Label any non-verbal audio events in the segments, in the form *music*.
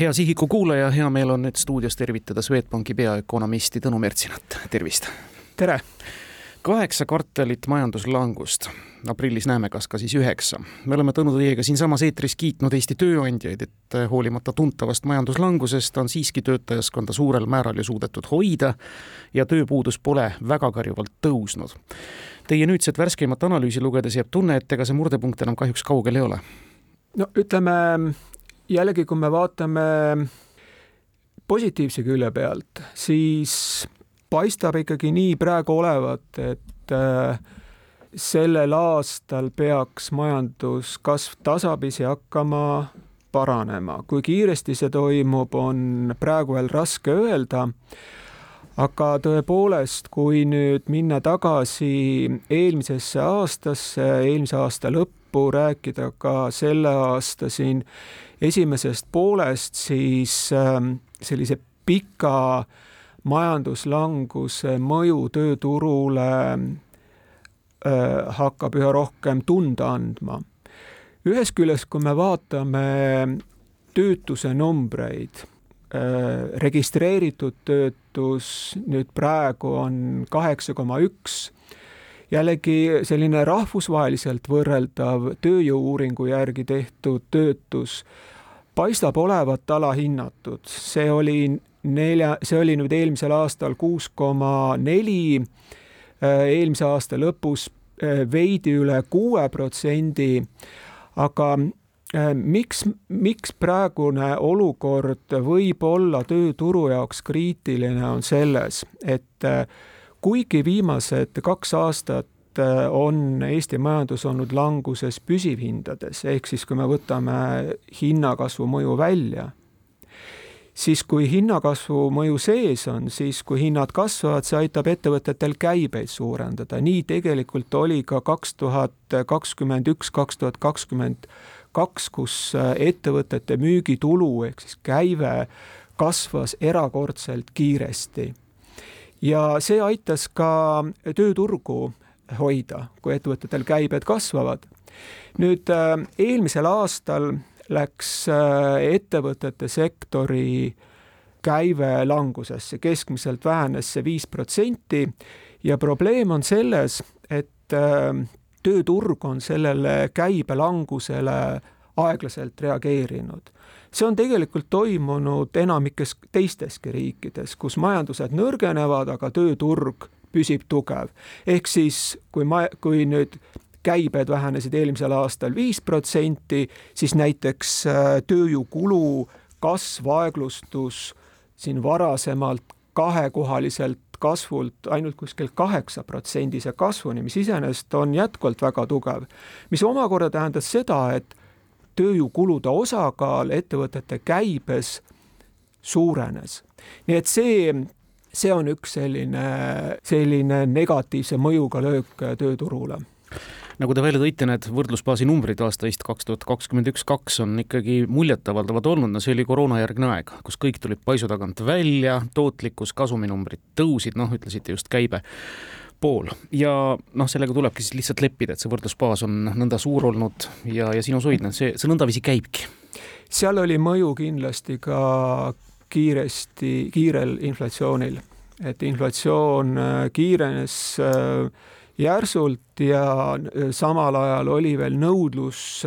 hea Sihiku kuulaja, hea meel on nüüd stuudios tervitada Swedbanki peaökonomisti Tõnu Mertsinat, tervist! tere! kaheksa kvartalit majanduslangust, aprillis näeme, kas ka siis üheksa. me oleme Tõnu teiega siinsamas eetris kiitnud Eesti tööandjaid, et hoolimata tuntavast majanduslangusest on siiski töötajaskonda suurel määral ju suudetud hoida ja tööpuudus pole väga karjuvalt tõusnud. Teie nüüdset värskemat analüüsi lugedes jääb tunne, et ega see murdepunkt enam kahjuks kaugel ei ole. no ütleme jällegi, kui me vaatame positiivse külje pealt, siis paistab ikkagi nii praegu olevat, et äh, sellel aastal peaks majanduskasv tasapisi hakkama paranema. kui kiiresti see toimub, on praegu veel raske öelda, aga tõepoolest, kui nüüd minna tagasi eelmisesse aastasse, eelmise aasta lõppu, rääkida ka selle aasta siin esimesest poolest, siis ähm, sellise pika majanduslanguse mõju tööturule äh, hakkab üha rohkem tunda andma. ühest küljest, kui me vaatame töötuse numbreid, äh, registreeritud töötus nüüd praegu on kaheksa koma üks, jällegi selline rahvusvaheliselt võrreldav tööjõu-uuringu järgi tehtud töötus paistab olevat alahinnatud, see oli nelja, see oli nüüd eelmisel aastal kuus koma neli, äh, eelmise aasta lõpus äh, veidi üle kuue protsendi, aga äh, miks, miks praegune olukord võib olla tööturu jaoks kriitiline, on selles, et kuigi viimased kaks aastat on Eesti majandus olnud languses püsivhindades, ehk siis kui me võtame hinnakasvu mõju välja siis kui hinnakasvu mõju sees on, siis kui hinnad kasvavad, see aitab ettevõtetel käibeid suurendada, nii tegelikult oli ka kaks tuhat kakskümmend üks, kaks tuhat kakskümmend kaks, kus äh, ettevõtete müügitulu ehk siis käive kasvas erakordselt kiiresti. Ja see aitas ka tööturgu hoida, kui ettevõtetel käibed kasvavad. nüüd äh, eelmisel aastal läks äh, ettevõtete sektori käive langusesse, keskmiselt vähenes see viis protsenti ja probleem on selles, et äh, tööturg on sellele käibelangusele aeglaselt reageerinud. see on tegelikult toimunud enamikes teisteski riikides, kus majandused nõrgenevad, aga tööturg püsib tugev. ehk siis, kui ma, kui nüüd käibed vähenesid eelmisel aastal viis protsenti, siis näiteks äh, tööjõukulu kasv aeglustus siin varasemalt kahekohaliselt kasvult ainult kuskil kaheksa protsendise kasvuni, mis iseenesest on jätkuvalt väga tugev. mis omakorda tähendas seda, et tööjõukulude osakaal ettevõtete käibes suurenes. nii et see, see on üks selline, selline negatiivse mõjuga löök tööturule nagu te välja tõite, need võrdlusbaasi numbrid aastaist kaks tuhat kakskümmend üks, kaks on ikkagi muljetavaldavad olnud, no see oli koroonajärgne aeg, kus kõik tulid paisu tagant välja, tootlikkus, kasuminumbrid tõusid, noh, ütlesite just käibe pool. Ja noh, sellega tulebki siis lihtsalt leppida, et see võrdlusbaas on nõnda suur olnud ja, ja sinusoidne, see, see nõndaviisi käibki. seal oli mõju kindlasti ka kiiresti, kiirel inflatsioonil, et inflatsioon äh, kiirenes äh, järsult ja äh, samal ajal oli veel nõudlus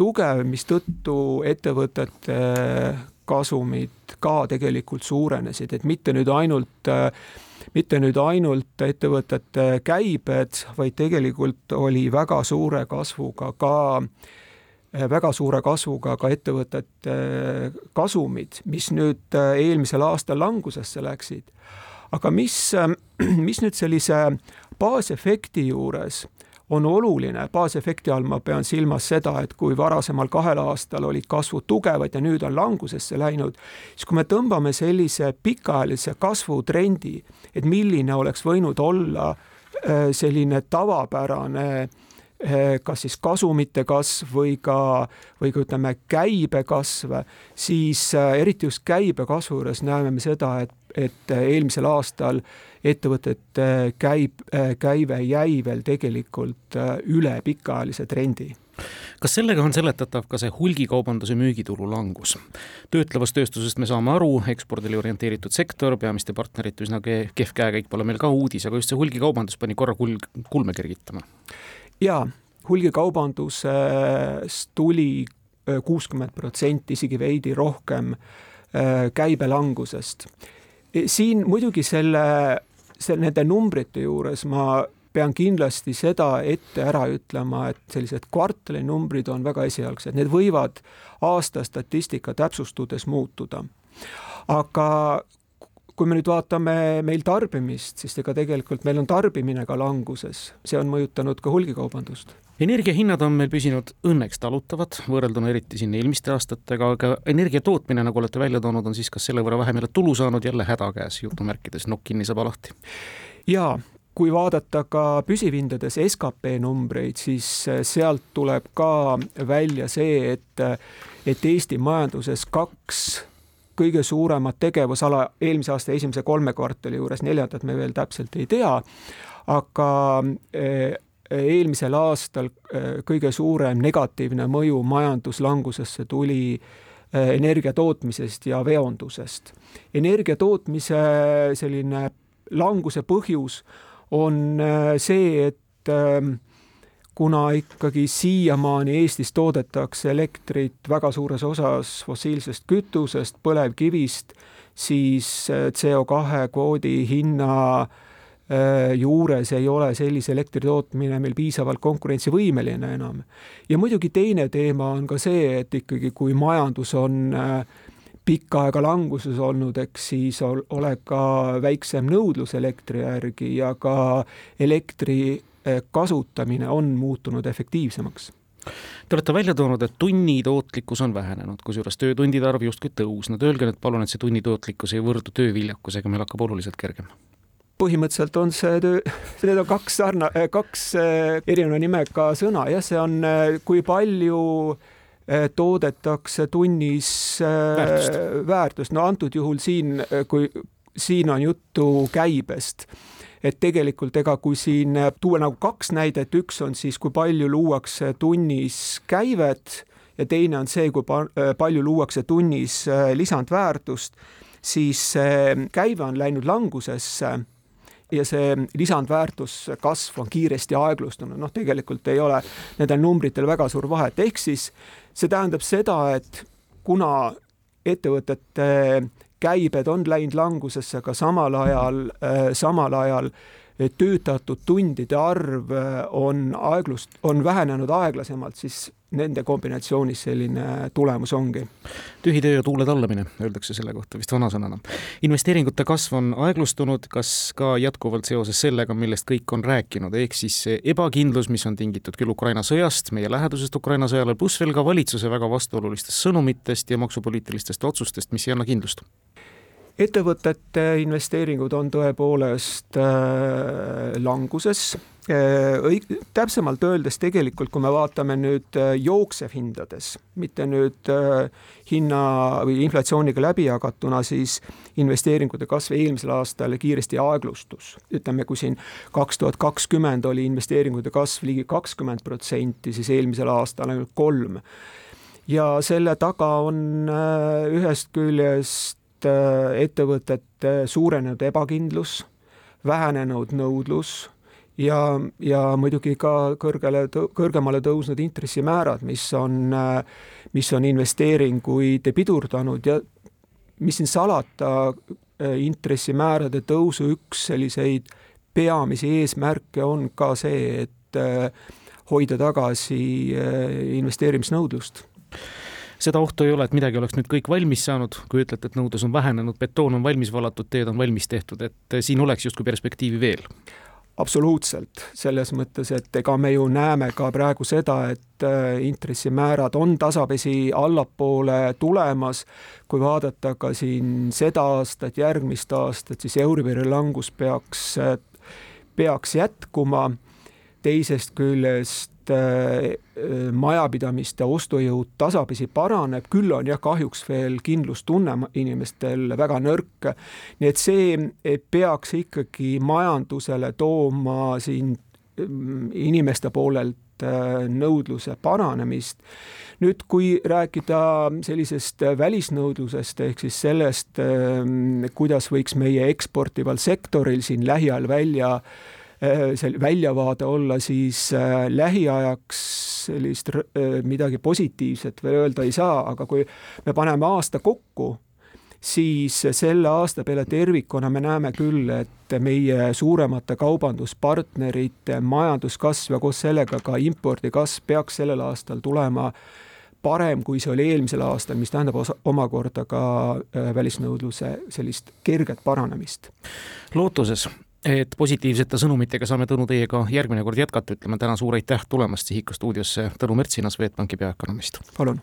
tugev, mistõttu ettevõtete kasumid ka tegelikult suurenesid, et mitte nüüd ainult äh, mitte nüüd ainult ettevõtete käibed, vaid tegelikult oli väga suure kasvuga ka väga suure kasvuga ka ettevõtete kasumid, mis nüüd eelmisel aastal langusesse läksid. aga mis, mis nüüd sellise baasefekti juures on oluline, baasefekti all ma pean silmas seda, et kui varasemal kahel aastal olid kasvud tugevad ja nüüd on langusesse läinud, siis kui me tõmbame sellise pikaajalise kasvutrendi, et milline oleks võinud olla äh, selline tavapärane äh, kas siis kasumite kasv või ka, või ka ütleme, käibekasv, siis äh, eriti just käibekasvu juures näeme me seda, et, et eelmisel aastal ettevõtete käib, käive jäi veel tegelikult üle pikaajalise trendi kas sellega on seletatav ka see hulgikaubanduse müügitulu langus? töötlevast tööstusest me saame aru, ekspordile orienteeritud sektor, peamiste partnerite üsna kehv käekäik pole meil ka uudis, aga just see hulgikaubandus pani korra kulg, kulme kergitama. Jaa, hulgikaubandusest tuli äh, kuuskümmend protsenti, isegi veidi rohkem äh, käibelangusest. E, siin muidugi selle, selle, nende numbrite juures ma pean kindlasti seda ette ära ütlema, et sellised kvartalinumbrid on väga esialgsed, need võivad aasta statistika täpsustudes muutuda. aga kui me nüüd vaatame meil tarbimist, siis ega tegelikult meil on tarbimine ka languses, see on mõjutanud ka hulgikaubandust energiahinnad on meil püsinud õnneks talutavad, võrrelduna eriti siin eelmiste aastatega, aga energia tootmine, nagu olete välja toonud, on siis kas selle võrra vähem jälle tulu saanud, jälle häda käes, jutumärkides, nokk kinni, saba lahti? jaa, kui vaadata ka püsivhindades skp numbreid, siis äh, sealt tuleb ka välja see, et, äh, et Eesti majanduses kaks kõige suuremat tegevusala eelmise aasta esimese kolme kvartali juures, neljandat me veel täpselt ei tea, aga äh, eelmisel aastal äh, kõige suurem negatiivne mõju majanduslangusesse tuli äh, energia tootmisest ja veondusest. energia tootmise selline languse põhjus on see, et kuna ikkagi siiamaani Eestis toodetakse elektrit väga suures osas fossiilsest kütusest, põlevkivist, siis CO2 kvoodi hinna äh, Äh, juures ei ole sellise elektri tootmine meil piisavalt konkurentsivõimeline enam. ja muidugi teine teema on ka see, et ikkagi kui majandus on äh, pikka aega languses olnud, eks siis ole ka väiksem nõudlus elektri järgi ja ka elektri äh, kasutamine on muutunud efektiivsemaks Te olete välja toonud, et tunni tootlikkus on vähenenud, kusjuures töötundide arv justkui tõusnud. Öelge nüüd palun, et see tunni tootlikkus ei võrdu tööviljakusega, meil hakkab oluliselt kergem põhimõtteliselt on see töö, *laughs* need on kaks sarna-, äh, kaks äh, erineva nimega sõna, jah, see on, äh, kui palju toodetakse tunnis väärtust, väärtust., no antud juhul siin, kui siin on juttu käibest et tegelikult ega kui siin tuua nagu kaks näidet, üks on siis, kui palju luuakse tunnis käivet ja teine on see, kui palju luuakse tunnis lisandväärtust, siis käive on läinud langusesse ja see lisandväärtus kasv on kiiresti aeglustunud, noh, tegelikult ei ole nendel numbritel väga suur vahet, ehk siis see tähendab seda, et kuna ettevõtete käibed on läinud langusesse, aga samal ajal äh,, samal ajal töötatud tundide arv äh, on aeglust, on vähenenud aeglasemalt, siis nende kombinatsioonis selline tulemus ongi. tühi töö ja tuule tallamine, öeldakse selle kohta vist vanasõnana. investeeringute kasv on aeglustunud, kas ka jätkuvalt seoses sellega, millest kõik on rääkinud, ehk siis see ebakindlus, mis on tingitud küll Ukraina sõjast, meie lähedusest Ukraina sõjale, pluss veel ka valitsuse väga vastuolulistest sõnumitest ja maksupoliitilistest otsustest, mis ei anna kindlust? Ettevõtete investeeringud on tõepoolest äh, languses äh,. õig-, täpsemalt öeldes tegelikult, kui me vaatame nüüd äh, jooksevhindades, mitte nüüd hinna või inflatsiooniga läbi jagatuna, siis investeeringute kasv eelmisel aastal kiiresti aeglustus. ütleme, kui siin kaks tuhat kakskümmend oli investeeringute kasv ligi kakskümmend protsenti, siis eelmisel aastal ainult kolm ja selle taga on ühest küljest ettevõtete suurenenud ebakindlus, vähenenud nõudlus ja, ja muidugi ka kõrgele, kõrgemale tõusnud intressimäärad, mis on, äh, mis on investeeringuid pidurdanud ja mis siin salata, äh, intressimäärade tõusu üks selliseid peamisi eesmärke on ka see, et hoida tagasi investeerimisnõudlust seda ohtu ei ole, et midagi oleks nüüd kõik valmis saanud, kui ütlete, et nõudlus on vähenenud, betoon on valmis valatud, teed on valmis tehtud, et siin oleks justkui perspektiivi veel absoluutselt, selles mõttes, et ega me ju näeme ka praegu seda, et äh, intressimäärad on tasapisi allapoole tulemas. kui vaadata ka siin seda aastat, järgmist aastat, siis Euribori langus peaks, peaks jätkuma. teisest küljest et äh, majapidamiste ostujõud tasapisi paraneb, küll on jah, kahjuks veel kindlustunne inimestel väga nõrk. nii et see peaks ikkagi majandusele tooma siin mm, inimeste poolelt nõudluse paranemist. nüüd, kui rääkida sellisest välisnõudlusest ehk siis sellest, kuidas võiks meie eksportival sektoril siin lähiajal välja see väljavaade olla, siis lähiajaks sellist midagi positiivset veel öelda ei saa, aga kui me paneme aasta kokku, siis selle aasta peale tervikuna me näeme küll, et meie suuremate kaubanduspartnerite majanduskasv ja koos sellega ka impordi kasv peaks sellel aastal tulema parem, kui see oli eelmisel aastal, mis tähendab osa, omakorda ka äh, välisnõudluse sellist kerget paranemist. lootuses, et positiivsete sõnumitega saame Tõnu teiega järgmine kord jätkata, ütleme täna suur aitäh tulemast Sihika stuudiosse, Tõnu Mertsinas, Swedbanki peaökonomist. palun